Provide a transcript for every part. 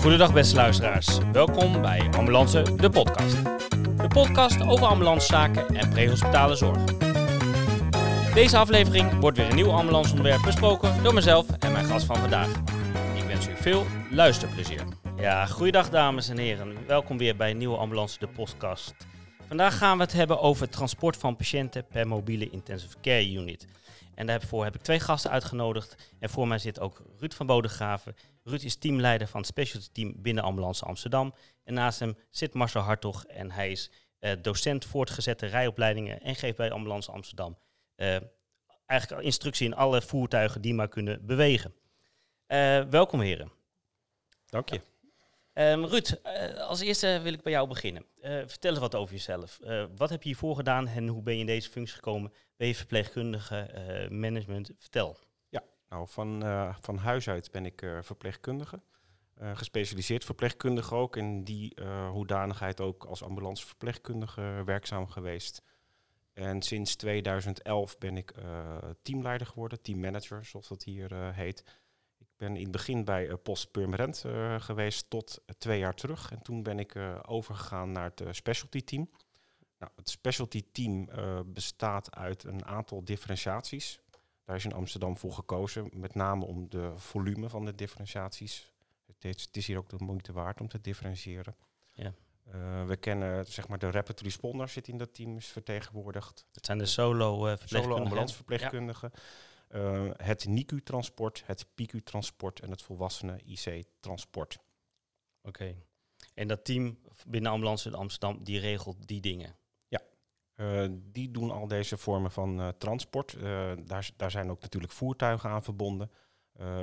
Goedendag beste luisteraars. Welkom bij Ambulance, de podcast. De podcast over ambulancezaken en prehospitale zorg. Deze aflevering wordt weer een nieuw ambulanceonderwerp besproken door mezelf en mijn gast van vandaag. Ik wens u veel luisterplezier. Ja, goeiedag dames en heren. Welkom weer bij een nieuwe Ambulance, de podcast. Vandaag gaan we het hebben over het transport van patiënten per mobiele intensive care unit. En daarvoor heb ik twee gasten uitgenodigd. En voor mij zit ook Ruud van Bodegraven. Ruud is teamleider van het specialty team binnen Ambulance Amsterdam. En naast hem zit Marcel Hartog en hij is eh, docent voortgezette rijopleidingen en geeft bij Ambulance Amsterdam eh, eigenlijk instructie in alle voertuigen die maar kunnen bewegen. Eh, welkom heren. Dank je. Ehm, Ruud, eh, als eerste wil ik bij jou beginnen. Eh, vertel eens wat over jezelf. Eh, wat heb je hiervoor gedaan en hoe ben je in deze functie gekomen? Ben je verpleegkundige, management? Vertel. Nou, van, van huis uit ben ik verpleegkundige. Gespecialiseerd verpleegkundige ook. In die hoedanigheid ook als ambulanceverpleegkundige werkzaam geweest. En sinds 2011 ben ik teamleider geworden, teammanager zoals dat hier heet. Ik ben in het begin bij eh, Post Purmerend eh, geweest tot eh, twee jaar terug. En toen ben ik overgegaan naar het specialty team. Nou, het specialty team bestaat uit een aantal differentiaties. Daar is in Amsterdam voor gekozen, met name om de volume van de differentiaties. Het is, het is hier ook de moeite waard om te differentiëren. Ja. We kennen zeg maar de rapid responder zit in dat team, is vertegenwoordigd. Dat zijn de solo uh, Solo. Eh, het NICU-transport, het PICU-transport en het volwassenen IC-transport. Oké. En dat team binnen Ambulance in Amsterdam, die regelt die dingen. Eh, die doen al deze vormen van eh, transport. Daar, daar zijn ook natuurlijk voertuigen aan verbonden.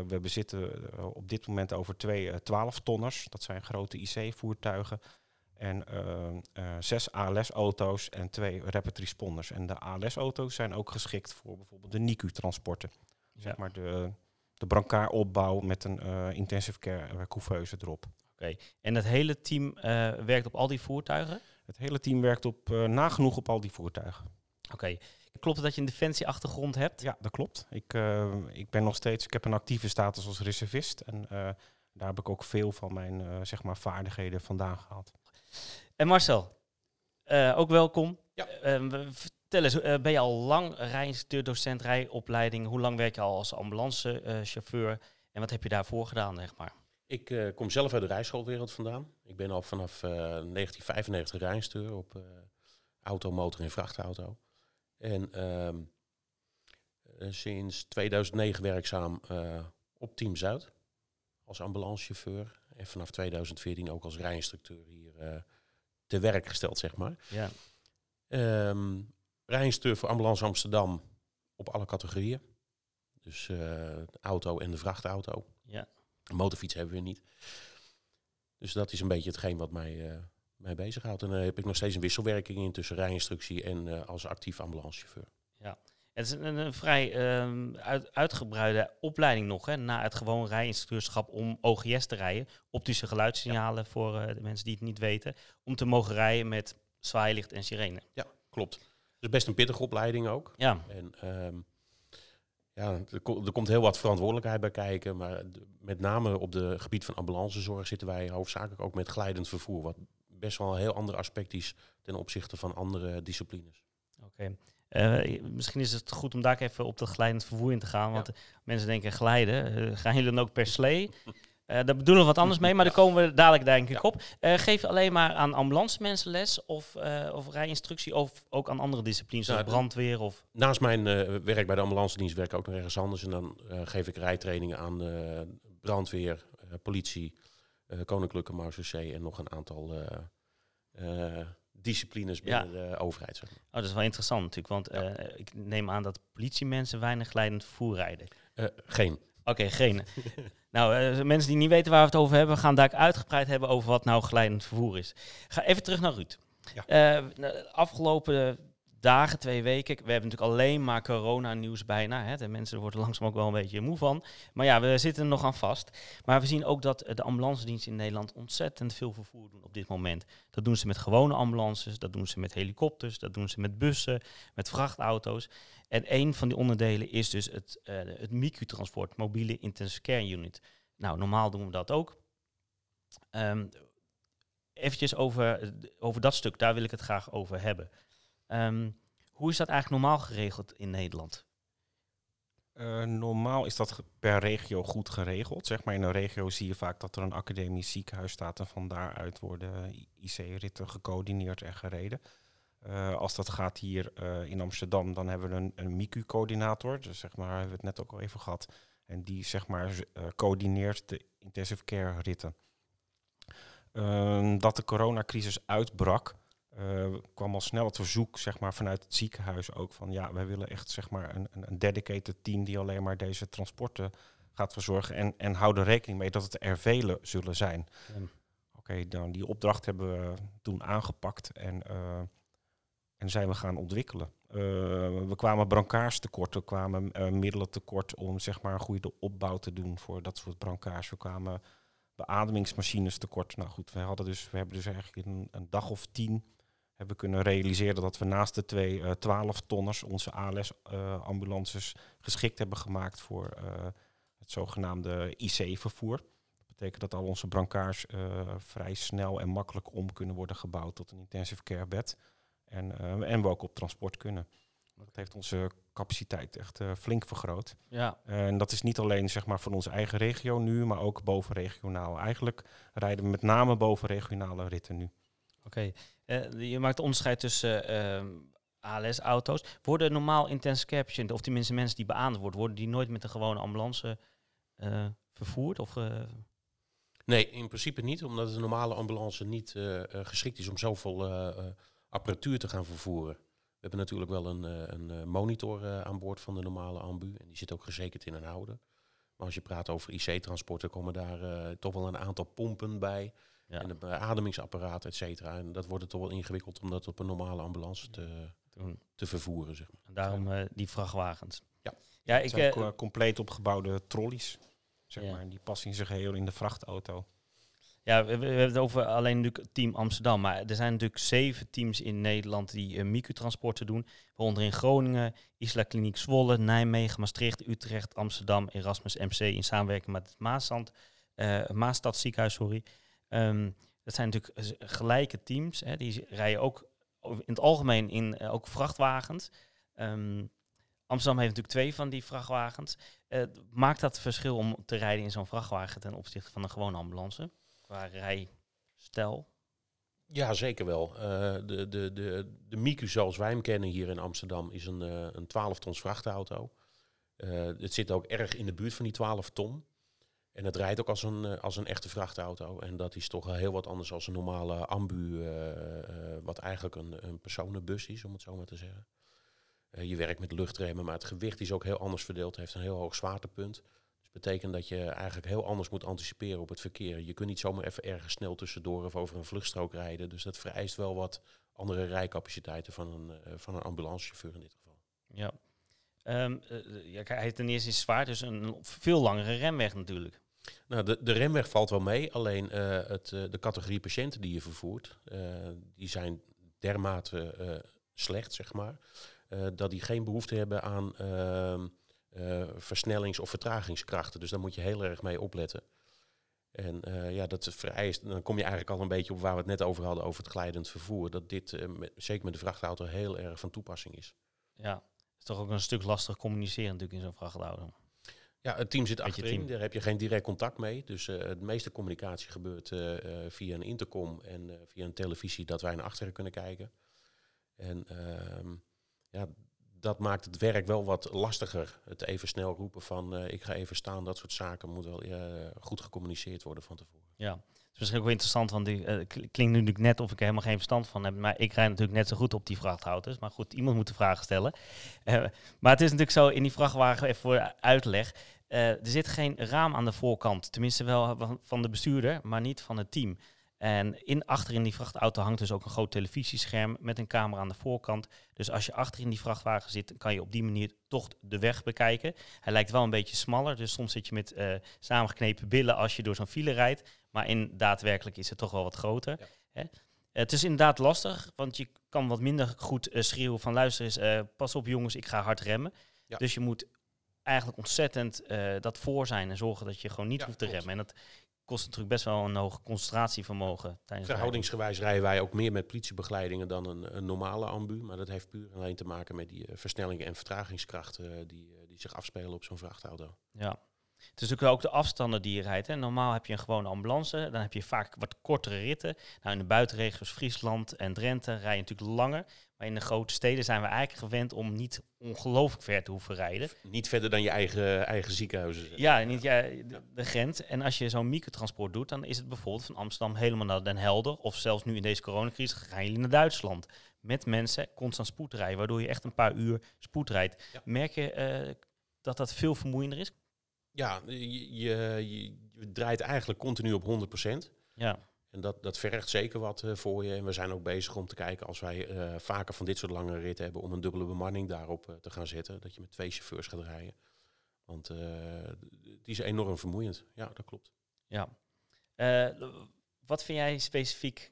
We bezitten op dit moment over twee 12-tonners. Dat zijn grote IC-voertuigen. En eh, eh, zes ALS-auto's en twee rapid responders. En de ALS-auto's zijn ook geschikt voor bijvoorbeeld de NICU-transporten. Zeg maar de, de brancardopbouw met een eh, intensive care eh, couveuse erop. En dat hele team werkt op al die voertuigen? Het hele team werkt op, nagenoeg op al die voertuigen. Oké. Klopt het dat je een defensieachtergrond hebt? Ja, dat klopt. Ik, eh, ik ben nog steeds, ik heb een actieve status als reservist. En daar heb ik ook veel van mijn zeg maar vaardigheden vandaan gehaald. En Marcel, eh, ook welkom. Ja. Eh, vertel eens, eh, ben je al lang rijinstructeur, docent, rijopleiding? Hoe lang werk je al als ambulancechauffeur? en wat heb je daarvoor gedaan, zeg maar? Ik eh, kom zelf uit de rijschoolwereld vandaan. Ik ben al vanaf eh, 1995 rijinstructeur op eh, auto, motor en vrachtauto. En ehm, eh, sinds 2009 werkzaam eh, op Team Zuid als ambulancechauffeur. En vanaf 2014 ook als rijinstructeur hier eh, te werk gesteld, zeg maar. Ja. Rijinstructeur voor Ambulance Amsterdam op alle categorieën. Dus eh, de auto en de vrachtauto. Ja. Een motorfiets hebben we niet. Dus dat is een beetje hetgeen wat mij, eh mij bezighoudt. En dan heb ik nog steeds een wisselwerking in tussen rijinstructie en als actief ambulancechauffeur. Het is een, een vrij ehm, uit, uitgebreide opleiding nog, hè, na het gewoon rijinstructeurschap om OGS te rijden. Optische geluidssignalen voor eh, de mensen die het niet weten. Om te mogen rijden met zwaailicht en sirene. Ja, klopt. Dus best een pittige opleiding ook. Ja, En ehm, ja, er, ko- er komt heel wat verantwoordelijkheid bij kijken. Maar met name op het gebied van ambulancezorg zitten wij hoofdzakelijk ook met glijdend vervoer. Wat best wel een heel ander aspect is ten opzichte van andere disciplines. oké. Eh, misschien is het goed om daar even op dat glijdend vervoer in te gaan. Want mensen denken glijden. eh, gaan jullie dan ook per slee? Eh daar bedoelen we wat anders mee, maar daar komen we dadelijk denk ik Ja. op. Geef je alleen maar aan ambulance mensen les of, of rijinstructie of ook aan andere disciplines zoals brandweer? Of... Naast mijn werk bij de ambulance dienst werk ik ook nog ergens anders. En dan geef ik rijtrainingen aan brandweer, politie, Koninklijke Marseillais en nog een aantal disciplines binnen de overheid. Zeg maar. Oh, dat is wel interessant natuurlijk, want eh, ik neem aan dat politiemensen weinig glijdend vervoer rijden. Eh, geen. Oké, geen. nou, eh, mensen die niet weten waar we het over hebben, gaan daar uitgebreid hebben over wat nou glijdend vervoer is. Ga even terug naar Ruud. Ja. Afgelopen dagen, twee weken. We hebben natuurlijk alleen maar corona-nieuws bijna. Hè. De mensen worden langzaam ook wel een beetje moe van. Maar ja, we zitten er nog aan vast. Maar we zien ook dat de ambulancediensten in Nederland ontzettend veel vervoer doen op dit moment. Dat doen ze met gewone ambulances, dat doen ze met helikopters, dat doen ze met bussen, met vrachtauto's. En een van die onderdelen is dus het, eh het MICU-transport, mobiele intensive care unit. Nou, normaal doen we dat ook. Ehm eventjes over, over dat stuk, daar wil ik het graag over hebben. Ehm, hoe is dat eigenlijk normaal geregeld in Nederland? Eh, normaal is dat per regio goed geregeld. Zeg maar in een regio zie je vaak dat er een academisch ziekenhuis staat en van daaruit worden IC-ritten gecoördineerd en gereden. Eh, als dat gaat hier eh, in Amsterdam, dan hebben we een, een MICU-coördinator. Dus zeg maar, hebben we het net ook al even gehad. En die zeg maar eh, coördineert de intensive care ritten. Ehm, dat de coronacrisis uitbrak, eh, kwam al snel het verzoek zeg maar, vanuit het ziekenhuis ook van ja, wij willen echt zeg maar, een, een, dedicated team die alleen maar deze transporten gaat verzorgen. En, en hou er rekening mee dat het er vele zullen zijn. Ja. Oké, dan die opdracht hebben we toen aangepakt en, eh, en zijn we gaan ontwikkelen. Eh, we kwamen brancards tekort, we kwamen middelen tekort om zeg maar, een goede opbouw te doen voor dat soort brancards. We kwamen beademingsmachines tekort. Nou goed, we, hadden dus, we hebben dus eigenlijk in een, een dag of tien hebben kunnen realiseren dat we naast de twee eh 12-tonners onze ALS-ambulances geschikt hebben gemaakt voor eh, het zogenaamde IC-vervoer. Dat betekent dat al onze brancards eh, vrij snel en makkelijk om kunnen worden gebouwd tot een intensive care bed. En, eh, en we ook op transport kunnen. Dat heeft onze capaciteit echt eh, flink vergroot. Ja, En dat is niet alleen zeg maar, voor onze eigen regio nu, maar ook bovenregionaal. Eigenlijk rijden we met name bovenregionale ritten nu. Oké. Eh, je maakt onderscheid tussen ehm, ALS-auto's. Worden normaal intensive care patiënten, of tenminste mensen die beaamd worden, worden die nooit met een gewone ambulance eh, vervoerd? Of, eh, Nee, in principe niet, omdat de normale ambulance niet geschikt is om zoveel apparatuur te gaan vervoeren. We hebben natuurlijk wel een, een monitor aan boord van de normale ambu en die zit ook gezekerd in een houder. Maar als je praat over IC-transporten, komen daar toch wel een aantal pompen bij. Ja. En een beademingsapparaat, et cetera. En dat wordt het toch wel ingewikkeld om dat op een normale ambulance te, doen? te vervoeren. Zeg maar. En daarom eh, die vrachtwagens. Ja. Ja, Het ik, zijn eh, co- compleet opgebouwde trolleys. Zeg Ja. maar. En die passen in zijn geheel in de vrachtauto. Ja, we, we hebben het over alleen natuurlijk Team Amsterdam. Maar er zijn natuurlijk zeven teams in Nederland die uh, MICU-transporten doen. Waaronder in Groningen, Isla Kliniek Zwolle, Nijmegen, Maastricht, Utrecht, Amsterdam, Erasmus MC in samenwerking met het Maasland, eh Maastad ziekenhuis, sorry. Ehm, dat zijn natuurlijk gelijke teams. Hè, die rijden ook in het algemeen in eh, ook vrachtwagens. Ehm, Amsterdam heeft natuurlijk twee van die vrachtwagens. Eh, maakt dat verschil om te rijden in zo'n vrachtwagen ten opzichte van een gewone ambulance? Qua rijstijl. Ja, zeker wel. Eh, de, de, de, de Miku zoals wij hem kennen hier in Amsterdam is een, een 12 tons vrachtauto. Het zit ook erg in de buurt van die 12 ton. En het rijdt ook als een, eh, als een echte vrachtauto. En dat is toch heel wat anders dan een normale ambu, eh, eh, wat eigenlijk een, een personenbus is, om het zo maar te zeggen. Je werkt met luchtremmen, maar het gewicht is ook heel anders verdeeld. Het heeft een heel hoog zwaartepunt. Dus betekent dat je eigenlijk heel anders moet anticiperen op het verkeer. Je kunt niet zomaar even ergens snel tussendoor of over een vluchtstrook rijden. Dus dat vereist wel wat andere rijcapaciteiten van een, van een ambulancechauffeur in dit geval. Ja. Ehm, eh, ja, hij heeft ten eerste zwaar, dus een veel langere remweg natuurlijk. Nou, de, de remweg valt wel mee, alleen eh, het, eh, de categorie patiënten die je vervoert, eh, die zijn dermate slecht, zeg maar, dat die geen behoefte hebben aan ehm, eh, versnellings- of vertragingskrachten. Dus daar moet je heel erg mee opletten. En ja, dat vereist, dan kom je eigenlijk al een beetje op waar we het net over hadden, over het glijdend vervoer. Dat dit, met- zeker met de vrachtauto, heel erg van toepassing is. Ja. Het is toch ook een stuk lastig communiceren natuurlijk in zo'n vrachtauto. Ja, het team zit achterin, team. daar heb je geen direct contact mee. Dus eh de meeste communicatie gebeurt eh, eh, via een intercom en via een televisie dat wij naar achteren kunnen kijken. En ehm, ja, dat maakt het werk wel wat lastiger. Het even snel roepen van ik ga even staan, dat soort zaken moet wel goed gecommuniceerd worden van tevoren. Ja. Het is misschien ook wel interessant, want die, kl- klinkt nu natuurlijk net of ik er helemaal geen verstand van heb. Maar ik rijd natuurlijk net zo goed op die vrachtauto's. Maar goed, iemand moet de vragen stellen. Maar het is natuurlijk zo, in die vrachtwagen, even voor uitleg. Eh, er zit geen raam aan de voorkant. Tenminste wel van- de bestuurder, maar niet van het team. En in, achter in die vrachtauto hangt dus ook een groot televisiescherm met een camera aan de voorkant. Dus als je achter in die vrachtwagen zit, kan je op die manier toch de weg bekijken. Hij lijkt wel een beetje smaller, dus soms zit je met eh, samengeknepen billen als je door zo'n file rijdt. Maar in daadwerkelijk is het toch wel wat groter. Ja. Hè? Het is inderdaad lastig, want je kan wat minder goed eh, schreeuwen van luister eens, pas op jongens, ik ga hard remmen. Ja. Dus je moet eigenlijk ontzettend eh, dat voor zijn en zorgen dat je gewoon niet Ja, hoeft te klopt. remmen. En dat kost natuurlijk best wel een hoog concentratievermogen tijdens. Verhoudingsgewijs rijden wij ook meer met politiebegeleidingen dan een, een normale ambu. Maar dat heeft puur en alleen te maken met die eh, versnellingen en vertragingskrachten eh, die, die zich afspelen op zo'n vrachtauto. Ja. Het is natuurlijk ook de afstanden die je rijdt. Hè. Normaal heb je een gewone ambulance. Dan heb je vaak wat kortere ritten. Nou, in de buitenregio's Friesland en Drenthe rij je natuurlijk langer. Maar in de grote steden zijn we eigenlijk gewend om niet ongelooflijk ver te hoeven rijden. Niet verder dan je eigen, eigen ziekenhuizen. Ja, niet ja, de, de grens. En als je zo'n microtransport doet, dan is het bijvoorbeeld van Amsterdam helemaal naar Den Helder. Of zelfs nu in deze coronacrisis gaan jullie naar Duitsland. Met mensen constant spoed rijden, waardoor je echt een paar uur spoed rijdt. Ja. Merk je eh, dat dat veel vermoeiender is? Ja, je, je, draait eigenlijk continu op 100%. Ja. En dat, dat vergt zeker wat eh, voor je. En we zijn ook bezig om te kijken als wij eh, vaker van dit soort lange ritten hebben, om een dubbele bemanning daarop eh, te gaan zetten. Dat je met twee chauffeurs gaat rijden. Want het is enorm vermoeiend. Ja, dat klopt. Ja. Wat vind jij specifiek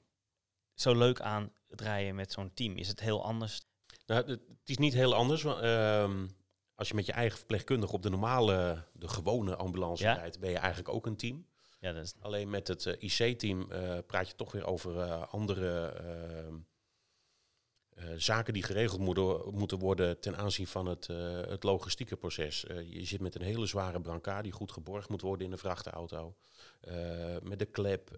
zo leuk aan het rijden met zo'n team? Is het heel anders? Nou, het, het is niet heel anders. want, ehm, als je met je eigen verpleegkundige op de normale, de gewone ambulance Ja. rijdt, ben je eigenlijk ook een team. Ja, dat is, Alleen met het eh, IC-team eh, praat je toch weer over eh, andere zaken die geregeld moeten, moeten worden ten aanzien van het, het logistieke proces. Je zit met een hele zware brancard die goed geborgd moet worden in de vrachtauto. Met de klep,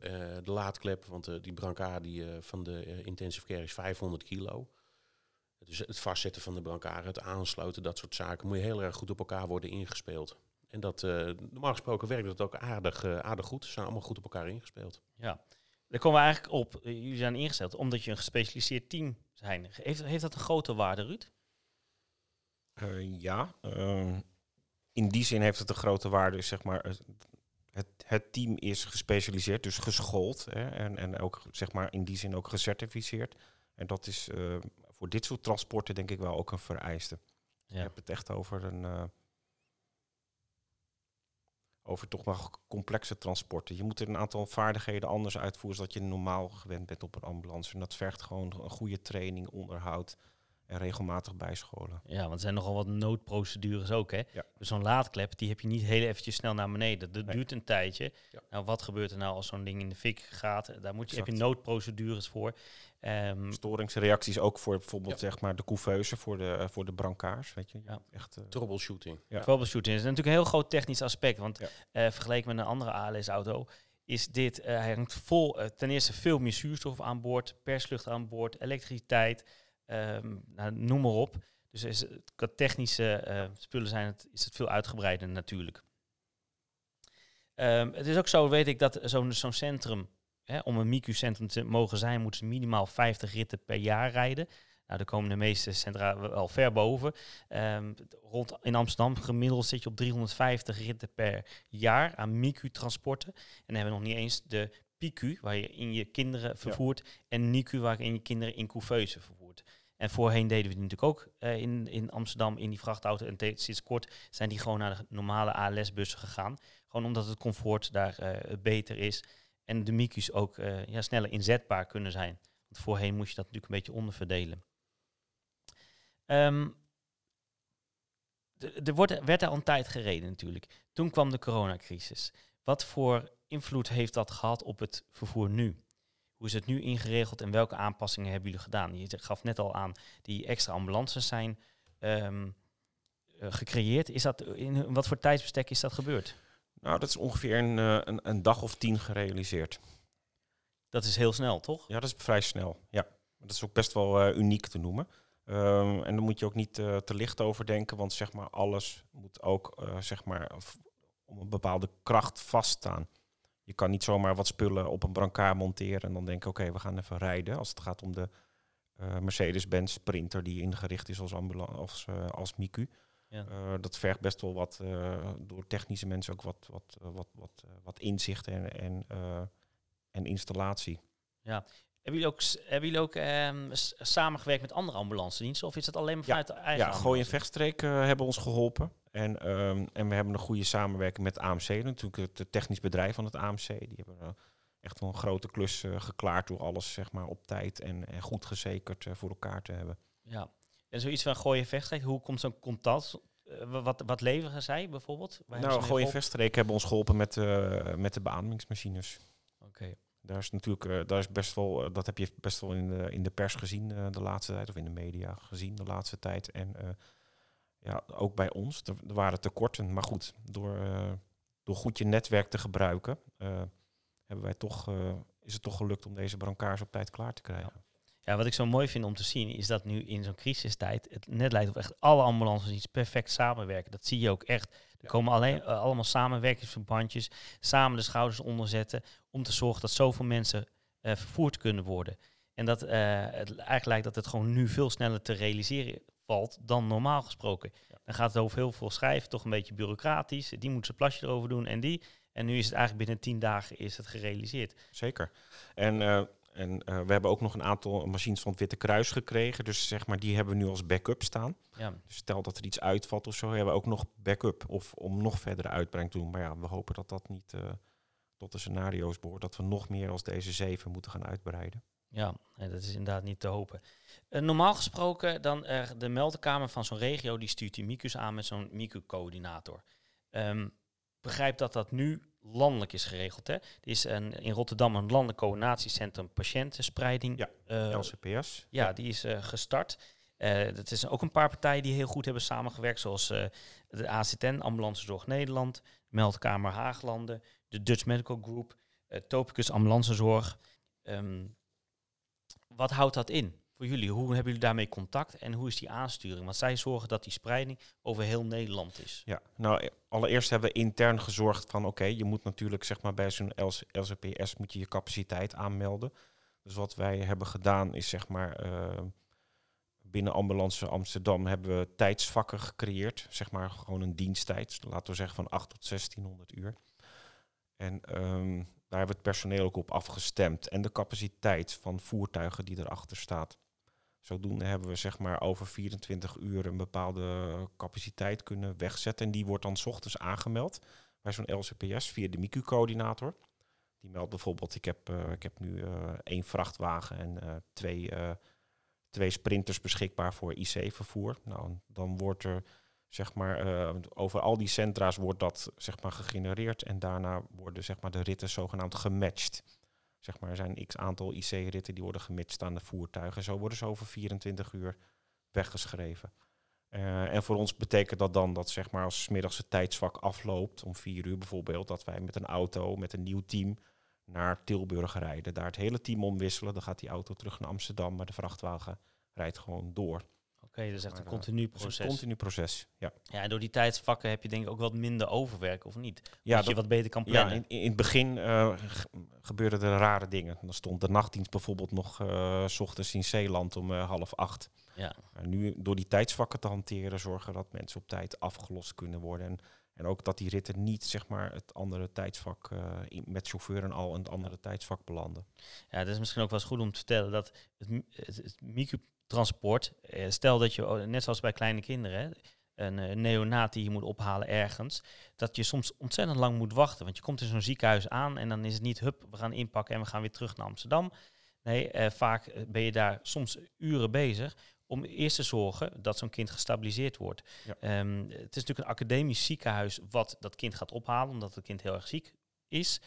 de laadklep, want die brancard die, van de intensive care is 500 kilo. Dus het vastzetten van de brancard, het aansluiten, dat soort zaken, moet je heel erg goed op elkaar worden ingespeeld. En dat, eh, normaal gesproken werkt dat ook aardig, eh, aardig goed. Ze zijn allemaal goed op elkaar ingespeeld. ja. Daar komen we eigenlijk op. eh, jullie zijn ingesteld omdat je een gespecialiseerd team zijn. Heeft, heeft dat een grote waarde, Ruud? Eh, ja, ehm, in die zin heeft het een grote waarde, zeg maar. het- Het, het team is gespecialiseerd, dus geschoold. Hè, en, en ook zeg maar in die zin ook gecertificeerd. En dat is eh, voor dit soort transporten denk ik wel ook een vereiste. Je hebt het echt over een. eh, over toch wel complexe transporten. Je moet er een aantal vaardigheden anders uitvoeren dan dat je normaal gewend bent op een ambulance. En dat vergt gewoon een goede training, onderhoud en regelmatig bijscholen. Ja, want er zijn nogal wat noodprocedures ook, hè? Ja. Dus zo'n laadklep, die heb je niet heel eventjes snel naar beneden. Dat Nee. duurt een tijdje. Ja. Nou, wat gebeurt er nou als zo'n ding in de fik gaat? Daar moet je, heb je noodprocedures voor. Ehm, Storingsreacties ook voor bijvoorbeeld Ja. zeg maar de couveuse, voor de, eh, voor de brancards, weet je. Ja. Echt, eh, Troubleshooting. Ja. Troubleshooting is natuurlijk een heel groot technisch aspect. Want Ja. eh, vergeleken met een andere ALS-auto is dit, eh, hij hangt vol, ten eerste veel meer zuurstof aan boord, perslucht aan boord, elektriciteit, ehm, nou, noem maar op. Dus is, het- qua technische eh, spullen zijn het, is het veel uitgebreider natuurlijk. Ehm, het is ook zo, weet ik, dat zo'n zo'n centrum, hè, om een MICU-centrum te mogen zijn, moeten ze minimaal 50 ritten per jaar rijden. Nou, daar komen de meeste centra wel ver boven. Ehm, rond in Amsterdam gemiddeld zit je op 350 ritten per jaar aan MICU-transporten. En dan hebben we nog niet eens de PICU, waar je in je kinderen vervoert, en NICU, waar je in je kinderen in couveuse vervoert. En voorheen deden we die natuurlijk ook eh, in, in Amsterdam in die vrachtauto. En sinds kort zijn die gewoon naar de normale ALS-bussen gegaan. Gewoon omdat het comfort daar eh, beter is. En de MICU's ook eh, ja, sneller inzetbaar kunnen zijn. Want voorheen moest je dat natuurlijk een beetje onderverdelen. Ehm, er werd al een tijd gereden natuurlijk. Toen kwam de coronacrisis. Wat voor invloed heeft dat gehad op het vervoer nu? Hoe is het nu ingeregeld en welke aanpassingen hebben jullie gedaan? Je gaf net al aan, die extra ambulances zijn ehm, eh, gecreëerd. Is dat, in wat voor tijdsbestek is dat gebeurd? nou, dat is ongeveer een, eh, een, een dag of tien gerealiseerd. Dat is heel snel, toch? Ja, dat is vrij snel. Ja, dat is ook best wel eh, uniek te noemen. Ehm, en daar moet je ook niet te licht over denken, want zeg maar alles moet ook zeg maar om een bepaalde kracht vaststaan. Je kan niet zomaar wat spullen op een brancard monteren en dan denken, oké, we gaan even rijden. Als het gaat om de eh, Mercedes-Benz Sprinter die ingericht is als, als, eh, als MICU. Ja. Eh, dat vergt best wel wat, door technische mensen ook wat, wat, wat, wat, wat inzicht en, en, en installatie. Hebben jullie ook, hebben jullie ook ehm, samengewerkt met andere ambulancediensten? Of is het alleen maar Ja, vanuit de eigen Ja, Gooi en ambulance? Vechtstreek hebben ons geholpen. En, ehm, en we hebben een goede samenwerking met AMC, natuurlijk het technisch bedrijf van het AMC. Die hebben eh, echt wel een grote klus eh, geklaard door alles zeg maar, op tijd en, en goed gezekerd eh, voor elkaar te hebben. Ja. En zoiets van gooien vechtstreek, hoe komt zo'n contact? Wa- wat, wat leveren zij bijvoorbeeld? Waar nou, ze mee Gooi en geholpen? Vechtstreek hebben ons geholpen met, met de beademingsmachines. Oké. Daar is natuurlijk, daar is best wel, dat heb je best wel in de, in de pers gezien de laatste tijd, of in de media gezien de laatste tijd. En ja, ook bij ons, er, waren tekorten. Maar goed, door, eh, door goed je netwerk te gebruiken, eh, hebben wij toch, eh, is het toch gelukt om deze brancards op tijd klaar te krijgen. Ja, wat ik zo mooi vind om te zien, is dat nu in zo'n crisistijd het net lijkt of echt alle ambulances iets perfect samenwerken. Dat zie je ook echt. Er komen alleen, eh, allemaal samenwerkingsverbandjes, samen de schouders onderzetten om te zorgen dat zoveel mensen vervoerd kunnen worden. En dat het eigenlijk lijkt dat het gewoon nu veel sneller te realiseren valt dan normaal gesproken. Dan gaat het over heel veel schrijven, toch een beetje bureaucratisch. Die moet zijn plasje erover doen en die. En nu is het eigenlijk binnen tien dagen is het gerealiseerd. Zeker. En, eh, en eh, we hebben ook nog een aantal machines van het Witte Kruis gekregen. Dus zeg maar, die hebben we nu als backup staan. Ja, Dus stel dat er iets uitvalt of zo, hebben we ook nog backup. Of om nog verdere uitbreiding te doen. Maar ja, we hopen dat dat niet eh, tot de scenario's behoort. Dat we nog meer als deze zeven moeten gaan uitbreiden. Ja, nee, dat is inderdaad niet te hopen. Eh, normaal gesproken, dan eh, de meldkamer van zo'n regio, die stuurt die MICU's aan met zo'n MICU-coördinator. Ehm, begrijp dat dat nu landelijk is geregeld. Hè? Er is een, in Rotterdam een landelijk coördinatiecentrum patiëntenspreiding. Ja, eh, LCPS. ja, die is gestart. Dat is ook een paar partijen die heel goed hebben samengewerkt, zoals de ACTN, Ambulance Zorg Nederland, Meldkamer Haaglanden, de Dutch Medical Group, Topicus Ambulancezorg. Ehm, wat houdt dat in voor jullie? Hoe hebben jullie daarmee contact en hoe is die aansturing? Want zij zorgen dat die spreiding over heel Nederland is. Ja, nou e- allereerst hebben we intern gezorgd van oké, je moet natuurlijk zeg maar bij zo'n LC LCPS moet je je capaciteit aanmelden. Dus wat wij hebben gedaan is zeg maar eh, binnen Ambulance Amsterdam hebben we tijdsvakken gecreëerd. Zeg maar gewoon een diensttijd, laten we zeggen van 8 tot 1600 uur. En ehm, daar hebben we het personeel ook op afgestemd. En de capaciteit van voertuigen die erachter staat. Zodoende hebben we zeg maar over 24 uur een bepaalde capaciteit kunnen wegzetten. En die wordt dan 's ochtends aangemeld bij zo'n LCPS via de MICU-coördinator. Die meldt bijvoorbeeld, ik heb, eh, ik heb nu eh, één vrachtwagen en eh, twee, twee sprinters beschikbaar voor IC-vervoer. Nou, dan wordt er zeg maar, eh, over al die centra's wordt dat zeg maar, gegenereerd. En daarna worden zeg maar, de ritten zogenaamd gematcht. Zeg maar, er zijn x aantal IC-ritten die worden gematcht aan de voertuigen. Zo worden ze over 24 uur weggeschreven. Eh, en voor ons betekent dat dan dat zeg maar, als middags het tijdsvak afloopt, om vier uur bijvoorbeeld, dat wij met een auto, met een nieuw team naar Tilburg rijden. Daar het hele team omwisselen. Dan gaat die auto terug naar Amsterdam, maar de vrachtwagen rijdt gewoon door. Oké, dat is echt een eh, continu proces. een continu proces. Ja, ja, en door die tijdsvakken heb je denk ik ook wat minder overwerk, of niet? ja, dat je wat beter kan ja plannen. in, in het begin eh, g- gebeurden er rare dingen. Dan stond de nachtdienst bijvoorbeeld nog eh, s ochtends in Zeeland om eh, half acht. ja. En nu door die tijdsvakken te hanteren, zorgen dat mensen op tijd afgelost kunnen worden. En, en ook dat die ritten niet zeg maar, het andere tijdsvak eh, in- met chauffeur en al in het andere tijdsvak belanden. Ja, dat is misschien ook wel eens goed om te vertellen dat het, het, het microtransport, eh, stel dat je, oh, net zoals bij kleine kinderen, een eh, neonaat die je moet ophalen ergens, dat je soms ontzettend lang moet wachten. Want je komt in zo'n ziekenhuis aan en dan is het niet, hup, we gaan inpakken en we gaan weer terug naar Amsterdam. Nee, eh, vaak eh, ben je daar soms uren bezig om eerst te zorgen dat zo'n kind gestabiliseerd wordt. Ja. Ehm, het is natuurlijk een academisch ziekenhuis wat dat kind gaat ophalen, omdat het kind heel erg ziek is.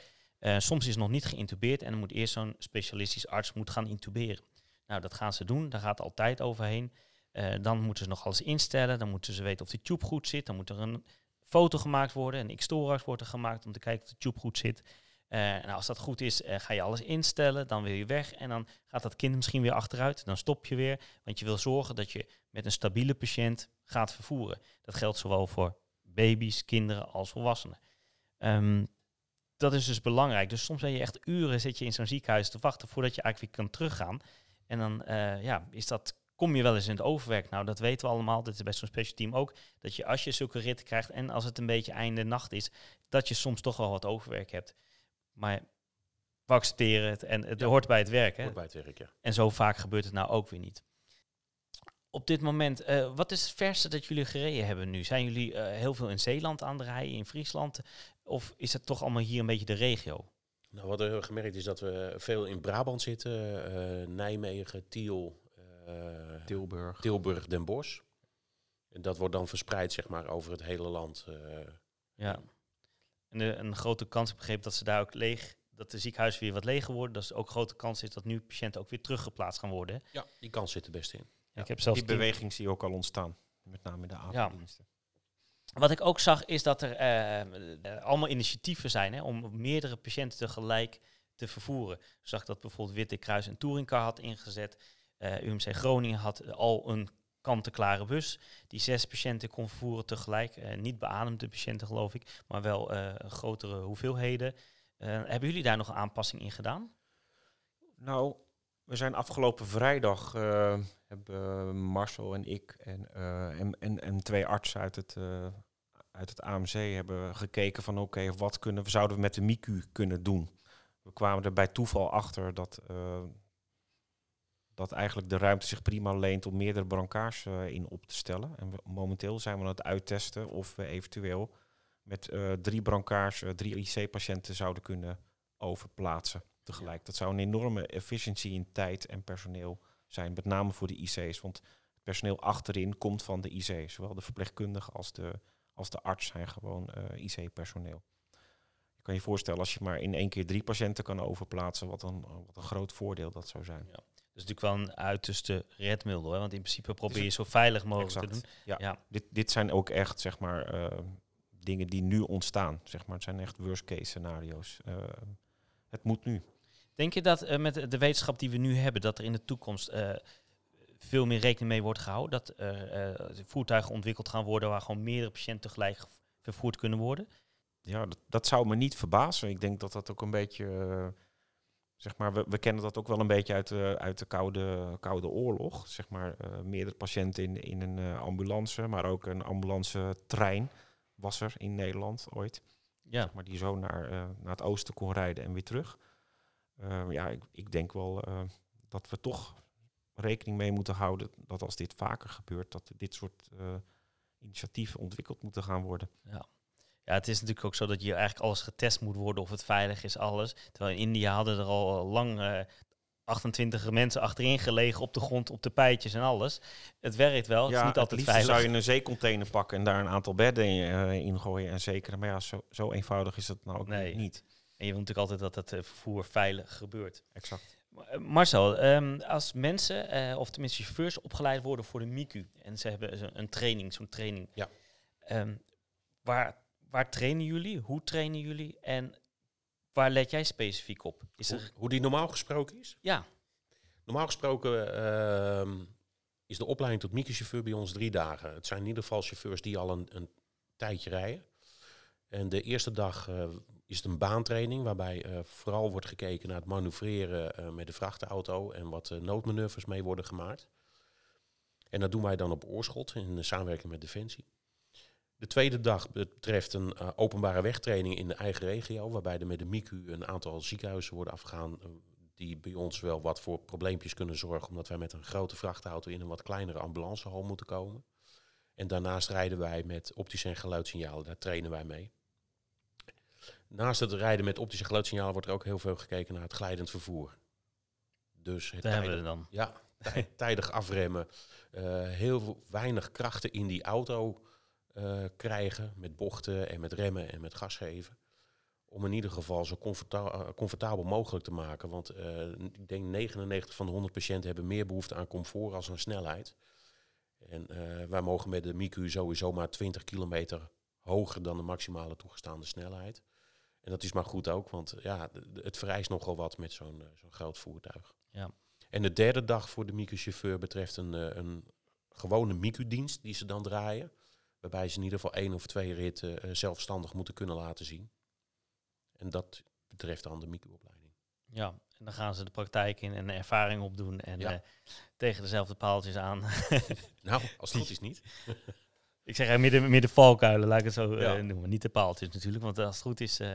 Soms is het nog niet geïntubeerd en dan moet eerst zo'n specialistisch arts moet gaan intuberen. Nou, dat gaan ze doen, daar gaat altijd overheen. Eh, dan moeten ze nog alles instellen, dan moeten ze weten of de tube goed zit. Dan moet er een foto gemaakt worden, een X-Torax wordt er gemaakt om te kijken of de tube goed zit. Eh, en als dat goed is, eh, ga je alles instellen, dan wil je weg en dan gaat dat kind misschien weer achteruit. Dan stop je weer, want je wil zorgen dat je met een stabiele patiënt gaat vervoeren. Dat geldt zowel voor baby's, kinderen als volwassenen. Ehm, dat is dus belangrijk. Dus soms ben je echt uren zit je in zo'n ziekenhuis te wachten voordat je eigenlijk weer kan teruggaan. En dan eh, ja, is dat, kom je wel eens in het overwerk. Nou, dat weten we allemaal. Dat is bij zo'n special team ook. Dat je als je zulke ritten krijgt en als het een beetje einde nacht is, dat je soms toch wel wat overwerk hebt. Maar we accepteren het en het hoort bij het werk. Hè? Hoort bij het werk, ja. En zo vaak gebeurt het nou ook weer niet. Op dit moment, eh, wat is het verste dat jullie gereden hebben nu? Zijn jullie eh, heel veel in Zeeland aan het rijden, in Friesland? Of is het toch allemaal hier een beetje de regio? Nou, wat we hebben gemerkt is dat we veel in Brabant zitten. eh, Nijmegen, Tiel, eh, Tilburg. Tilburg, Den Bosch. En dat wordt dan verspreid zeg maar, over het hele land. eh. Ja. En een grote kans heb begrepen dat ze daar ook leeg, dat de ziekenhuizen weer wat leger worden. Dat er ook grote kans is dat nu patiënten ook weer teruggeplaatst gaan worden. ja, die kans zit er best in. ik heb zelfs Die beweging zie je ook al ontstaan. Met name in de avonddiensten. Wat ik ook zag is dat er eh, allemaal initiatieven zijn hè, om meerdere patiënten tegelijk te vervoeren. Ik zag dat bijvoorbeeld Witte Kruis een touringcar had ingezet. Eh, UMC Groningen had al een kant-en-klare bus die zes patiënten kon vervoeren tegelijk. Eh, niet beademde patiënten geloof ik, maar wel grotere hoeveelheden. Hebben jullie daar nog een aanpassing in gedaan? Nou, we zijn afgelopen vrijdag eh, hebben Marcel en ik en, eh, en, en, en twee artsen uit het, eh, uit het AMC hebben gekeken van oké, wat kunnen we zouden we met de MICU kunnen doen? We kwamen er bij toeval achter dat, dat eigenlijk de ruimte zich prima leent om meerdere brancards in op te stellen. En momenteel zijn we aan het uittesten of we eventueel met drie brancards drie IC-patiënten zouden kunnen overplaatsen tegelijk. Dat zou een enorme efficiëntie in tijd en personeel zijn, met name voor de IC's. Want het personeel achterin komt van de IC. Zowel de verpleegkundige als de, als de arts zijn gewoon eh, IC-personeel. Je kan je voorstellen als je maar in één keer drie patiënten kan overplaatsen, wat een, wat een groot voordeel dat zou zijn. Dat is natuurlijk wel een uiterste redmiddel, hè? want in principe probeer je zo veilig mogelijk te doen. Ja. Ja. Dit, dit zijn ook echt, zeg maar, eh, dingen die nu ontstaan. Zeg maar. Het zijn echt worst case scenario's. Eh, het moet nu. Denk je dat eh, met de wetenschap die we nu hebben, dat er in de toekomst eh, veel meer rekening mee wordt gehouden? Dat er eh, voertuigen ontwikkeld gaan worden waar gewoon meerdere patiënten tegelijk vervoerd kunnen worden? Ja, dat, dat zou me niet verbazen. Ik denk dat dat ook een beetje, zeg maar, we, we kennen dat ook wel een beetje uit de, uit de koude, koude oorlog. Zeg maar, meerdere patiënten in, in een ambulance, maar ook een ambulance trein was er in Nederland ooit. Ja, Zeg maar die zo naar, naar het oosten kon rijden en weer terug. Eh, ja, ik, ik denk wel eh, dat we toch rekening mee moeten houden dat als dit vaker gebeurt, dat dit soort eh, initiatieven ontwikkeld moeten gaan worden. ja. Ja, het is natuurlijk ook zo dat hier eigenlijk alles getest moet worden of het veilig is, alles. Terwijl in India hadden er al lang eh 28 mensen achterin gelegen op de grond, op de pijtjes en alles. Het werkt wel, het is niet altijd veilig. zou je een zeecontainer pakken en daar een aantal bedden in, eh, in gooien en zekeren. Maar ja, zo, zo eenvoudig is het nou ook Nee. niet. En je wil natuurlijk altijd dat het eh, vervoer veilig gebeurt. Exact. Maar, eh, Marcel, ehm, als mensen, eh, of tenminste chauffeurs, opgeleid worden voor de MICU en ze hebben een training, zo'n training. Ja. Ehm, waar, waar trainen jullie? Hoe trainen jullie? En waar let jij specifiek op? Is Hoe, er, hoe die normaal gesproken is? ja, Normaal gesproken ehm, is de opleiding tot microchauffeur bij ons drie dagen. Het zijn in ieder geval chauffeurs die al een, een tijdje rijden. En de eerste dag is het een baantraining waarbij eh, vooral wordt gekeken naar het manoeuvreren eh, met de vrachtauto en wat eh, noodmanoeuvres mee worden gemaakt. En dat doen wij dan op oorschot in samenwerking met Defensie. De tweede dag betreft een openbare wegtraining in de eigen regio, waarbij er met de MICU een aantal ziekenhuizen worden afgegaan die bij ons wel wat voor probleempjes kunnen zorgen, omdat wij met een grote vrachtauto in een wat kleinere ambulancehal moeten komen. En daarnaast rijden wij met optische en geluidssignalen, daar trainen wij mee. Naast het rijden met optische en geluidssignalen wordt er ook heel veel gekeken naar het glijdend vervoer. Dus het daar hebben we dan. ja, tij- tijdig afremmen. eh, heel weinig krachten in die auto eh, krijgen met bochten en met remmen en met gas geven. Om in ieder geval zo comforta- eh, comfortabel mogelijk te maken. Want ik denk 99 van de 100 patiënten hebben meer behoefte aan comfort als aan snelheid. En wij mogen met de MICU sowieso maar 20 kilometer hoger dan de maximale toegestaande snelheid. En dat is maar goed ook, want ja, het vereist nogal wat met zo'n eh, zo'n groot voertuig. Ja. En de derde dag voor de MICU-chauffeur betreft een, eh, een gewone MICU-dienst die ze dan draaien. Waarbij ze in ieder geval één of twee ritten eh, zelfstandig moeten kunnen laten zien. En dat betreft dan de MICU-opleiding. Ja, en dan gaan ze de praktijk in en de ervaring opdoen en Ja. tegen dezelfde paaltjes aan. Nou, als het goed is niet. Ik zeg eigenlijk midden, midden valkuilen, laat ik het zo eh, Ja. noemen. Niet de paaltjes natuurlijk, want als het goed is, eh,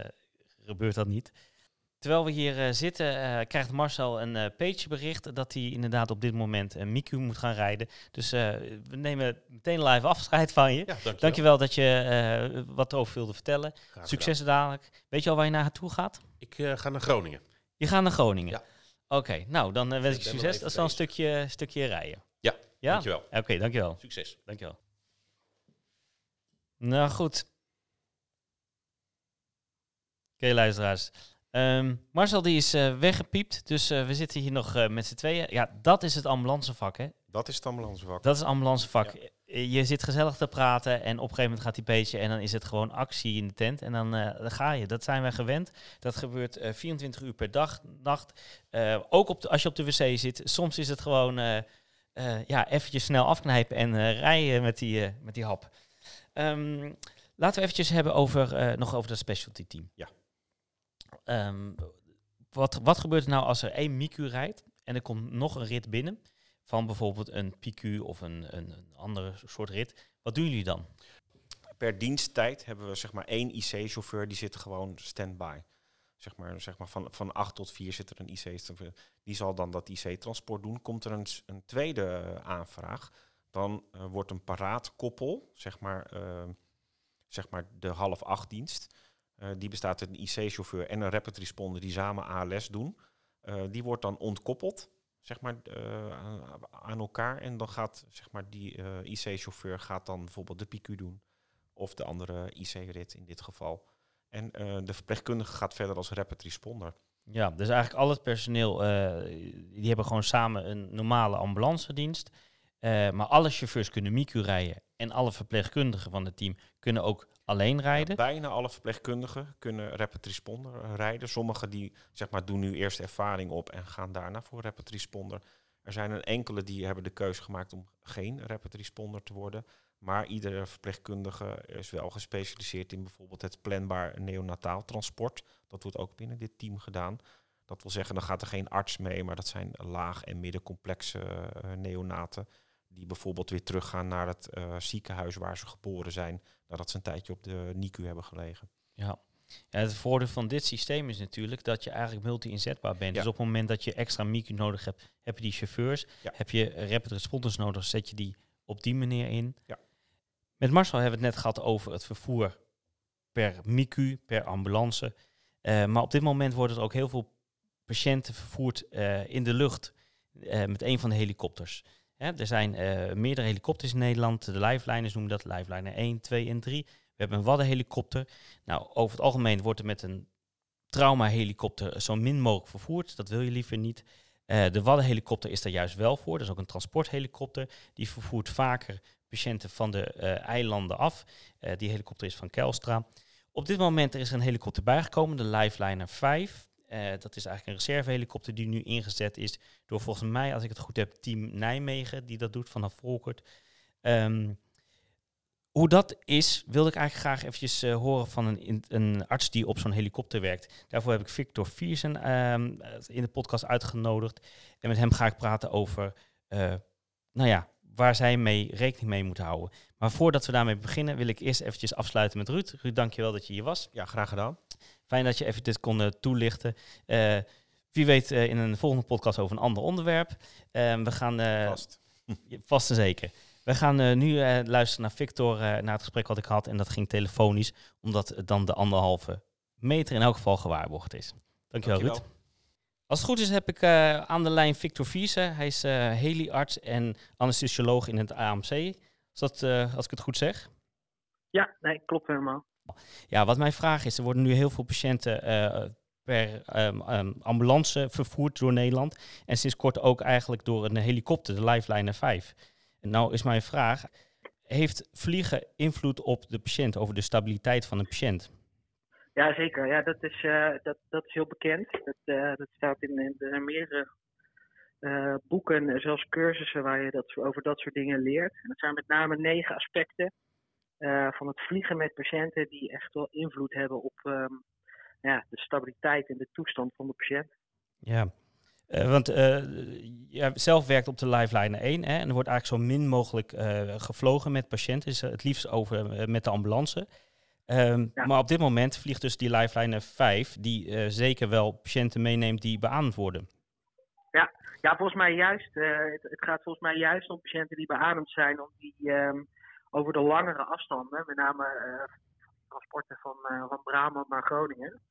gebeurt dat niet. Terwijl we hier eh, zitten, eh, krijgt Marcel een eh pagebericht dat hij inderdaad op dit moment een Miku moet gaan rijden. Dus eh, we nemen meteen live afscheid van je. Ja, dankjewel. Dankjewel dat je eh, wat over wilde vertellen. Succes dadelijk. Weet je al waar je naartoe gaat? Ik eh, ga naar Groningen. Je gaat naar Groningen. Ja. Oké, nou dan eh, wens ik je succes. Dat is wel een stukje, stukje rijden. Ja, Ja? dankjewel. Oké, dankjewel. Succes. Dankjewel. Nou goed. Oké, luisteraars. Ehm, Marcel die is eh, weggepiept, dus eh, we zitten hier nog eh, met z'n tweeën. Ja, dat is het ambulancevak, hè? Dat is het ambulancevak. Dat is het ambulancevak. Eh, Je zit gezellig te praten en op een gegeven moment gaat die beetje en dan is het gewoon actie in de tent en dan, dan ga je. Dat zijn wij gewend. Dat gebeurt eh 24 uur per dag, nacht. Ook op de, als je op de wc zit. Soms is het gewoon ja, eventjes snel afknijpen en rijden met die, met die hap. Ehm, laten we eventjes hebben over, eh, nog over dat specialty team. Ja. Ehm, wat, wat gebeurt er nou als er één MICU rijdt en er komt nog een rit binnen? Van bijvoorbeeld een PQ of een, een, een andere soort rit. Wat doen jullie dan? Per diensttijd hebben we zeg maar één IC-chauffeur die zit gewoon stand-by. Zeg maar, zeg maar van, van 8 tot 4 zit er een IC-chauffeur. Die zal dan dat IC-transport doen. Komt er een, een tweede eh, aanvraag, dan eh, wordt een paraatkoppel, zeg maar, eh, zeg maar de half acht dienst. eh, die bestaat uit een IC-chauffeur en een rapid responder die samen ALS doen. Eh, die wordt dan ontkoppeld zeg maar, aan, elkaar. En dan gaat zeg maar, die IC-chauffeur gaat dan bijvoorbeeld de PQ doen. Of de andere IC-rit in dit geval. En de verpleegkundige gaat verder als rapid responder. Ja, dus eigenlijk al het personeel, die hebben gewoon samen een normale ambulancedienst. Eh, maar alle chauffeurs kunnen MICU rijden. En alle verpleegkundigen van het team kunnen ook alleen rijden. Bijna alle verpleegkundigen kunnen rapid responder eh, rijden. Sommigen die zeg maar, doen nu eerst ervaring op en gaan daarna voor rapid responder. Er zijn een enkele die hebben de keuze gemaakt om geen rapid responder te worden. Maar iedere verpleegkundige is wel gespecialiseerd in bijvoorbeeld het planbaar neonataal transport. Dat wordt ook binnen dit team gedaan. Dat wil zeggen, dan gaat er geen arts mee, maar dat zijn laag- en middencomplexe eh, neonaten. Die bijvoorbeeld weer teruggaan naar het eh, ziekenhuis waar ze geboren zijn nadat ze een tijdje op de NICU hebben gelegen. Ja. ja, het voordeel van dit systeem is natuurlijk dat je eigenlijk multi-inzetbaar bent. Ja. Dus op het moment dat je extra MICU nodig hebt, heb je die chauffeurs. Ja. Heb je rapid responders nodig, zet je die op die manier in. Ja. Met Marcel hebben we het net gehad over het vervoer per MICU, per ambulance. Eh, maar op dit moment worden er ook heel veel patiënten vervoerd eh, in de lucht met een van de helikopters. Hè, er zijn eh, meerdere helikopters in Nederland. De Lifeliners noemen dat Lifeliner 1, 2 en 3. We hebben een Waddenhelikopter. Nou, over het algemeen wordt er met een traumahelikopter zo min mogelijk vervoerd. Dat wil je liever niet. Eh, de Waddenhelikopter is daar juist wel voor. Dat is ook een transporthelikopter. Die vervoert vaker patiënten van de eh, eilanden af. Die helikopter is van Kelstra. Op dit moment er is er een helikopter bijgekomen, de Lifeliner 5. Eh, dat is eigenlijk een reservehelikopter die nu ingezet is door volgens mij, als ik het goed heb, Team Nijmegen, die dat doet vanaf Volkert. Ehm, hoe dat is, wilde ik eigenlijk graag eventjes eh, horen van een, een arts die op zo'n helikopter werkt. Daarvoor heb ik Victor Viersen ehm, in de podcast uitgenodigd. En met hem ga ik praten over, eh, nou ja, waar zij mee rekening mee moeten houden. Maar voordat we daarmee beginnen, wil ik eerst eventjes afsluiten met Ruud. Ruud, dankjewel dat je hier was. Ja, graag gedaan. Fijn dat je even dit kon eh, toelichten. Eh, wie weet eh, in een volgende podcast over een ander onderwerp. Eh, we gaan eh, Vast. Vast en zeker. We gaan eh, nu eh, luisteren naar Victor, eh, naar het gesprek wat ik had. En dat ging telefonisch, omdat het dan de anderhalve meter in elk geval gewaarborgd is. Dankjewel, Ruud. Dankjewel. Als het goed is heb ik eh, aan de lijn Victor Vierse. Hij is eh heliarts en anesthesioloog in het AMC. Is dat, eh, als ik het goed zeg? Ja, nee, klopt helemaal. Ja, wat mijn vraag is, er worden nu heel veel patiënten eh, per ehm, ehm, ambulance vervoerd door Nederland. En sinds kort ook eigenlijk door een helikopter, de Lifeliner 5. En nou is mijn vraag, heeft vliegen invloed op de patiënt, over de stabiliteit van een patiënt? Ja, zeker. Ja, dat is, eh, dat, dat is heel bekend. Dat, eh, dat staat in, in er zijn meerdere boeken, en zelfs cursussen waar je dat, over dat soort dingen leert. En dat zijn met name negen aspecten eh, van het vliegen met patiënten die echt wel invloed hebben op ehm, ja, de stabiliteit en de toestand van de patiënt. Ja, Eh, want jij zelf werkt op de Lifeliner 1 hè, en er wordt eigenlijk zo min mogelijk gevlogen met patiënten, dus het liefst over, met de ambulance. Ehm, Ja. Maar op dit moment vliegt dus die Lifeliner 5, die zeker wel patiënten meeneemt die beaamd worden. Ja, volgens mij juist. het, het gaat volgens mij juist om patiënten die beademd zijn, om die ehm, over de langere afstanden, met name eh, transporten van, eh van Brabant naar Groningen.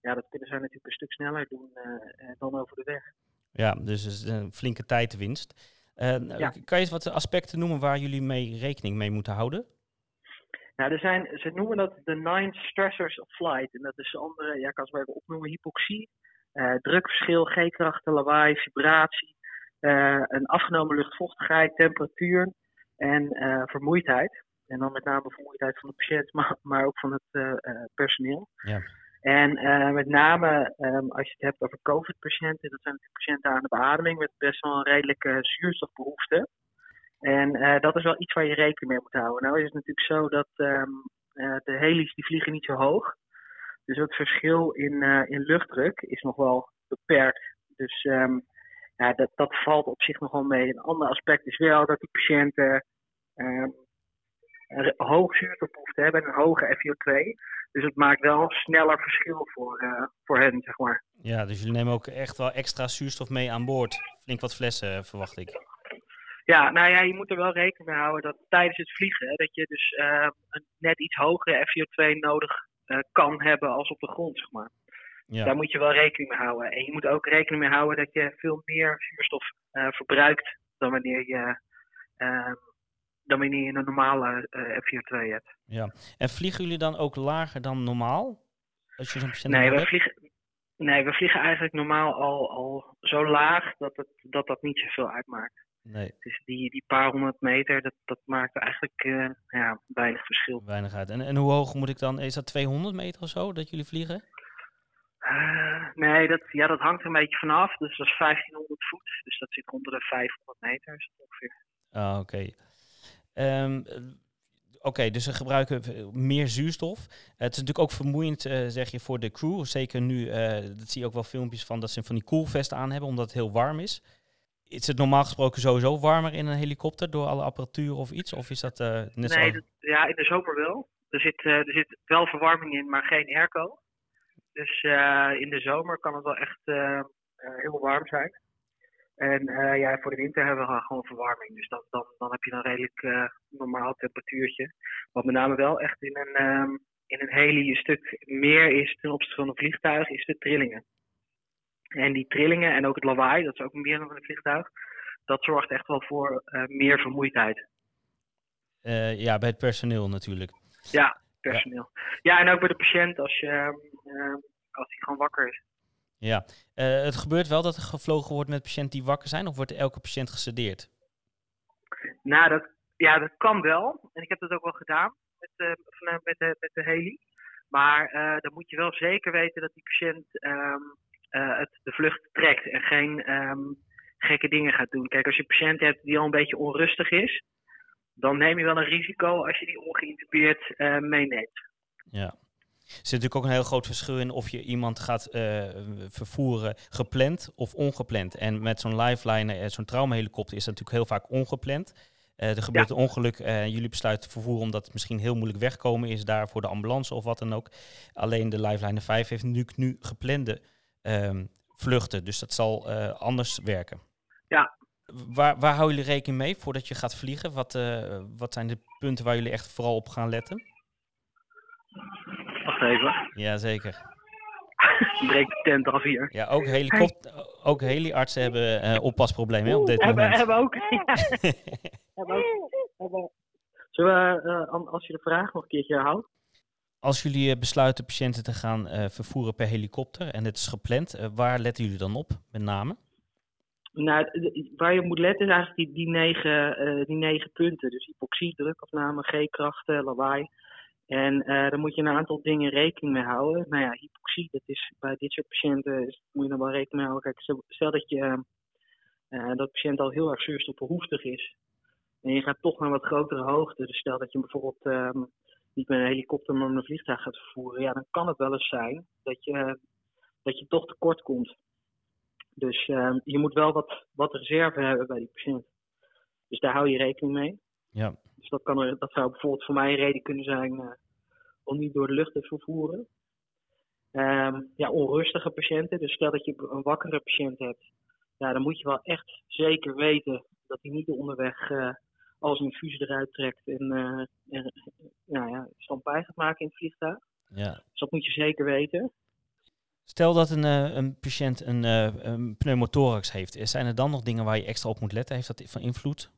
Ja, dat kunnen zij natuurlijk een stuk sneller doen eh, dan over de weg. Ja, dus is een flinke tijdwinst. Ja. Kan je eens wat aspecten noemen waar jullie mee rekening mee moeten houden? Nou, er zijn, ze noemen dat de nine stressors of flight. En dat is andere, ja, ik kan ze maar even opnoemen, hypoxie, drukverschil, G-krachten, lawaai, vibratie, een afgenomen luchtvochtigheid, temperatuur en eh, vermoeidheid. En dan met name vermoeidheid van de patiënt, maar, maar ook van het eh, eh, personeel. Ja. En met name ehm, als je het hebt over COVID-patiënten, dat zijn natuurlijk patiënten aan de beademing met best wel een redelijke zuurstofbehoefte. En dat is wel iets waar je rekening mee moet houden. Nou is het natuurlijk zo dat ehm, eh, de heli's die vliegen niet zo hoog. Dus het verschil in, in luchtdruk is nog wel beperkt. Dus ehm, ja, dat, dat valt op zich nog wel mee. Een ander aspect is wel dat die patiënten ehm, een hoog zuurstofbehoefte hebben en een hoge FiO2. Dus het maakt wel sneller verschil voor, eh, voor hen, zeg maar. Ja, dus jullie nemen ook echt wel extra zuurstof mee aan boord. Flink wat flessen, eh, verwacht ik. Ja, nou ja, je moet er wel rekening mee houden dat tijdens het vliegen, hè, dat je dus eh, een net iets hogere FiO2 nodig eh, kan hebben als op de grond, zeg maar. Ja. Daar moet je wel rekening mee houden. En je moet ook rekening mee houden dat je veel meer zuurstof verbruikt dan wanneer je, eh, dan wanneer je een normale eh, FiO2 hebt. En vliegen jullie dan ook lager dan normaal? Als je zo'n Nee we, vliegen, nee, we vliegen eigenlijk normaal al, al zo laag dat, het, dat dat niet zoveel uitmaakt. Nee, Dus die, die paar honderd meter, dat, dat maakt eigenlijk eh, ja, weinig verschil. weinig uit. En, en hoe hoog moet ik dan? Is dat 200 meter of zo dat jullie vliegen? Eh, nee, dat, ja, dat hangt er een beetje vanaf. Dus dat is 1500 voet. Dus dat zit onder de 500 meter ongeveer. Ah, oké. Eh, Oké, dus ze gebruiken v- meer zuurstof. Eh, het is natuurlijk ook vermoeiend, eh, zeg je, voor de crew. Zeker nu, eh, dat zie je ook wel filmpjes van, dat ze van die koelvesten aan hebben, omdat het heel warm is. Is het normaal gesproken sowieso warmer in een helikopter door alle apparatuur of iets? Of is dat eh, net nee, ja, in de zomer wel. Er zit, eh, er zit wel verwarming in, maar geen airco. Dus eh, in de zomer kan het wel echt eh, eh, heel warm zijn. En eh, ja, voor de winter hebben we gewoon verwarming. Dus dan, dan, dan heb je een redelijk eh, normaal temperatuurtje. Wat met name wel echt in een, ehm, in een heli een stuk meer is ten opzichte van een vliegtuig, is de trillingen. En die trillingen en ook het lawaai, dat is ook meer dan een vliegtuig. Dat zorgt echt wel voor eh, meer vermoeidheid. Ja, bij het personeel natuurlijk. personeel. Ja. en ook bij de patiënt als, je, ehm, ehm, als hij gewoon wakker is. Ja. Eh, het gebeurt wel dat er gevlogen wordt met patiënten die wakker zijn, of wordt elke patiënt gesedeerd? Nou, dat, ja, dat kan wel. En ik heb dat ook wel gedaan met, eh, met, de, met de heli. Maar eh, dan moet je wel zeker weten dat die patiënt ehm, eh, het, de vlucht trekt en geen ehm, gekke dingen gaat doen. Kijk, als je een patiënt hebt die al een beetje onrustig is, dan neem je wel een risico als je die ongeïntubeerd meeneemt. Ja. Er zit natuurlijk ook een heel groot verschil in of je iemand gaat eh, vervoeren gepland of ongepland. En met zo'n lifeliner, eh, zo'n traumahelikopter, is dat natuurlijk heel vaak ongepland. Eh, er gebeurt een ongeluk en jullie besluiten te vervoeren omdat het misschien heel moeilijk wegkomen is daar voor de ambulance of wat dan ook. Alleen de Lifeliner 5 heeft natuurlijk nu geplande ehm, vluchten, dus dat zal eh, anders werken. Ja. Waar, waar houden jullie rekening mee voordat je gaat vliegen? Wat, eh, wat zijn de punten waar jullie echt vooral op gaan letten? Wacht even, Jazeker. breek de tent af hier. Ja, ook, helikopter, ook heliartsen hebben eh, oppasproblemen op dit hebben, moment. hebben ook. hebben ook. Hebben. Zullen we, eh, als je de vraag nog een keertje herhaalt? Als jullie eh, besluiten patiënten te gaan eh, vervoeren per helikopter en het is gepland, waar letten jullie dan op met name? Nou, waar je op moet letten is eigenlijk die, die, negen, eh, die negen punten. Dus hypoxie, drukafname, G-krachten, lawaai. En eh daar moet je een aantal dingen rekening mee houden. Nou ja, hypoxie, dat is bij dit soort patiënten is, moet je dan wel rekening mee houden. Kijk, stel- dat je eh, eh, dat de patiënt al heel erg zuurstofbehoeftig is. En je gaat toch naar wat grotere hoogte. Dus stel dat je bijvoorbeeld ehm, niet met een helikopter, maar met een vliegtuig gaat vervoeren. Ja, dan kan het wel eens zijn dat je, dat je toch tekort komt. Dus ehm, je moet wel wat, wat reserve hebben bij die patiënt. Dus daar hou je rekening mee. Ja. Dus dat, kan dat zou bijvoorbeeld voor mij een reden kunnen zijn om niet door de lucht te vervoeren. Ehm, ja, onrustige patiënten. Dus stel dat je een wakkere patiënt hebt, ja, dan moet je wel echt zeker weten dat hij niet onderweg uh, als een infuus eruit trekt en, uh, en nou ja, stampij gaat maken in het vliegtuig. Ja. Dus dat moet je zeker weten. Stel dat een, uh, een patiënt een, een pneumothorax heeft, zijn er dan nog dingen waar je extra op moet letten? Heeft dat van invloed?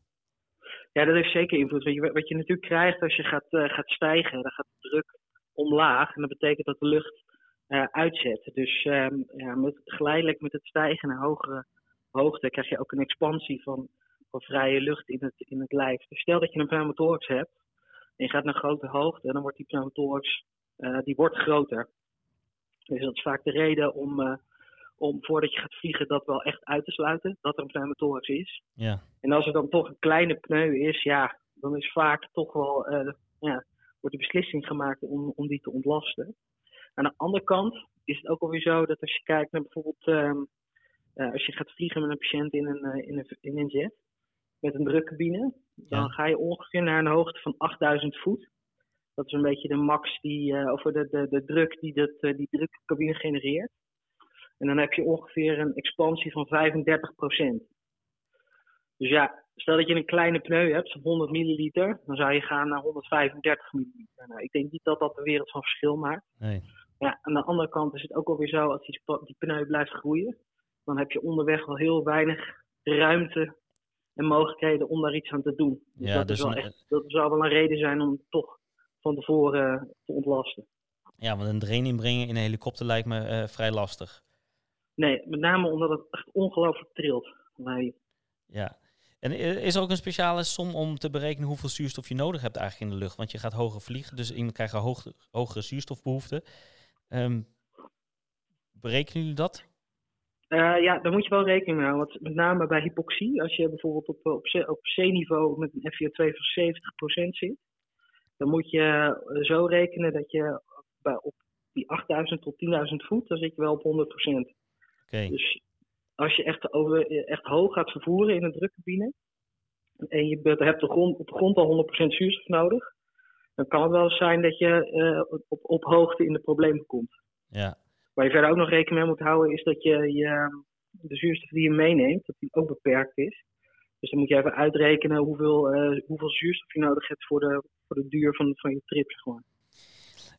Ja, dat heeft zeker invloed. Wat je, wat je natuurlijk krijgt als je gaat, gaat stijgen, dan gaat de druk omlaag. En dat betekent dat de lucht uh, uitzet. Dus um, ja, met, geleidelijk met het stijgen naar hogere hoogte krijg je ook een expansie van, van vrije lucht in het, in het lijf. Dus stel dat je een pneumothorax hebt en je gaat naar grote hoogte, dan wordt die pneumothorax uh, die wordt groter. Dus dat is vaak de reden om, om voordat je gaat vliegen dat wel echt uit te sluiten, dat er een pneumothorax is. Ja. En als er dan toch een kleine pneu is, ja, dan is vaak toch wel, ja, wordt de beslissing gemaakt om, om die te ontlasten. Aan de andere kant is het ook alweer zo dat als je kijkt naar bijvoorbeeld um, uh, als je gaat vliegen met een patiënt in een, uh, in een, in een jet met een drukcabine, dan Ja. ga je ongeveer naar een hoogte van 8000 voet. Dat is een beetje de max die, of de, de, de druk die dat, die drukcabine genereert. En dan heb je ongeveer een expansie van 35% Dus ja, stel dat je een kleine pneu hebt, 100 milliliter, dan zou je gaan naar 135 milliliter. Nou, ik denk niet dat dat de wereld van verschil maakt. Nee. Ja, aan de andere kant is het ook alweer zo, als die, pneu blijft groeien, dan heb je onderweg wel heel weinig ruimte en mogelijkheden om daar iets aan te doen. Dus Ja, dat, dus is wel een- echt, dat zou wel een reden zijn om toch van tevoren eh, te ontlasten. Ja, want een drain inbrengen in een helikopter lijkt me eh, vrij lastig. Nee, met name omdat het echt ongelooflijk trilt. Nee. Ja. En is er ook een speciale som om te berekenen hoeveel zuurstof je nodig hebt eigenlijk in de lucht? Want je gaat hoger vliegen, dus iemand krijgt een hoog, hogere zuurstofbehoefte. Ehm, berekenen jullie dat? Eh, ja, daar moet je wel rekening mee houden. Want met name bij hypoxie, als je bijvoorbeeld op, op, op C-niveau met een FiO2 van 70% zit, dan moet je eh, zo rekenen dat je bij, op die 8000 tot 10.000 voet, dan zit je wel op 100%. Dus als je echt, over, echt hoog gaat vervoeren in een drukcabine en je hebt de grond, op de grond al 100% zuurstof nodig, dan kan het wel eens zijn dat je eh, op, op hoogte in de problemen komt. Ja. Waar je verder ook nog rekening mee moet houden, is dat je, je de zuurstof die je meeneemt, dat die ook beperkt is. Dus dan moet je even uitrekenen hoeveel, eh, hoeveel zuurstof je nodig hebt voor de, voor de duur van, van je trip. Zeg maar.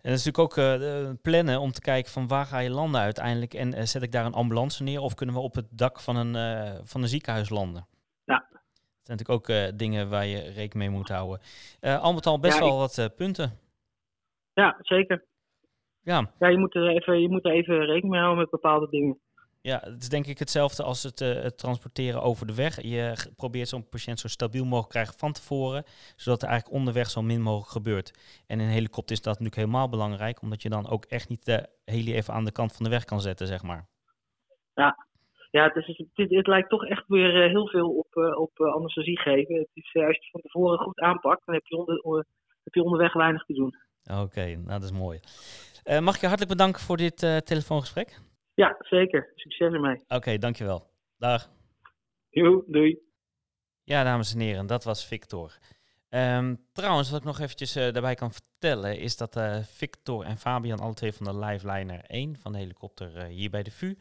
En dat is natuurlijk ook eh, eh, plannen om te kijken van waar ga je landen uiteindelijk. En eh, zet ik daar een ambulance neer of kunnen we op het dak van een, van een ziekenhuis landen? Ja. Dat zijn natuurlijk ook dingen waar je rekening mee moet houden. Al met al best Ja, wel ik- wat punten. Ja, zeker. Ja. Ja, je moet er even, je moet er even rekening mee houden met bepaalde dingen. Ja, het is denk ik hetzelfde als het, eh, het transporteren over de weg. Je probeert zo'n patiënt zo stabiel mogelijk te krijgen van tevoren, zodat er eigenlijk onderweg zo min mogelijk gebeurt. En in een helikopter is dat natuurlijk helemaal belangrijk, omdat je dan ook echt niet de heli even aan de kant van de weg kan zetten, zeg maar. Ja, het, is, het, het, lijkt toch echt weer eh, heel veel op, eh, op anesthesie geven. Het is, als je het van tevoren goed aanpakt, dan heb je, onder, heb je onderweg weinig te doen. Oké, nou dat is mooi. Mag ik je hartelijk bedanken voor dit telefoongesprek? Ja, zeker. Succes ermee. Oké, dankjewel. Dag. Jo, doei. Ja, dames en heren, dat was Victor. Ehm, trouwens, wat ik nog eventjes eh, daarbij kan vertellen, is dat eh, Victor en Fabian, alle twee van de Liveliner 1 van de helikopter eh, hier bij de VU,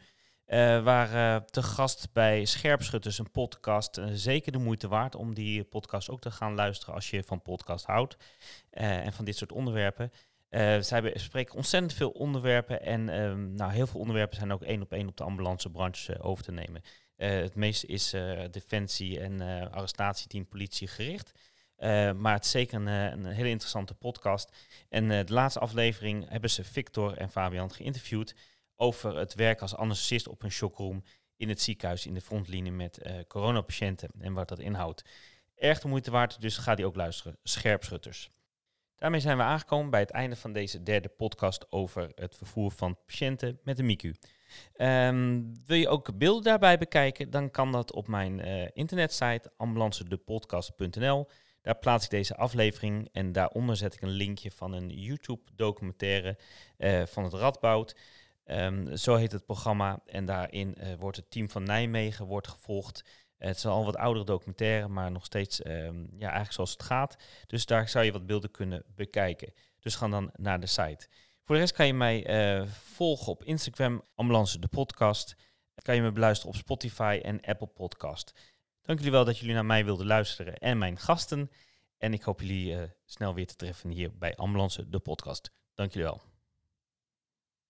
waren te gast bij Scherpschutters, een podcast. zeker de moeite waard om die podcast ook te gaan luisteren als je van podcast houdt en van dit soort onderwerpen. Eh, zij bespreken ontzettend veel onderwerpen en ehm, nou, heel veel onderwerpen zijn ook één op één op de ambulancebranche eh, over te nemen. Eh, het meeste is defensie en arrestatieteam politie gericht. Maar het is zeker een, hele interessante podcast. En de laatste aflevering hebben ze Victor en Fabian geïnterviewd over het werk als anesthesist op een shockroom in het ziekenhuis in de frontlinie met coronapatiënten en wat dat inhoudt. Erg de moeite waard, dus ga die ook luisteren. Scherpschutters. Daarmee zijn we aangekomen bij het einde van deze derde podcast over het vervoer van patiënten met een MICU. Ehm, wil je ook beelden daarbij bekijken, dan kan dat op mijn eh, internetsite ambulancedepodcast.nl. Daar plaats ik deze aflevering en daaronder zet ik een linkje van een YouTube-documentaire eh, van het Radboud. Ehm, zo heet het programma en daarin eh, wordt het team van Nijmegen wordt gevolgd Het is al wat oudere documentaire, maar nog steeds ehm, ja, eigenlijk zoals het gaat. Dus daar zou je wat beelden kunnen bekijken. Dus ga dan naar de site. Voor de rest kan je mij eh, volgen op Instagram, Ambulance de podcast. Kan je me beluisteren op Spotify en Apple Podcast. Dank jullie wel dat jullie naar mij wilden luisteren en mijn gasten. En ik hoop jullie eh, snel weer te treffen hier bij Ambulance de podcast. Dank jullie wel.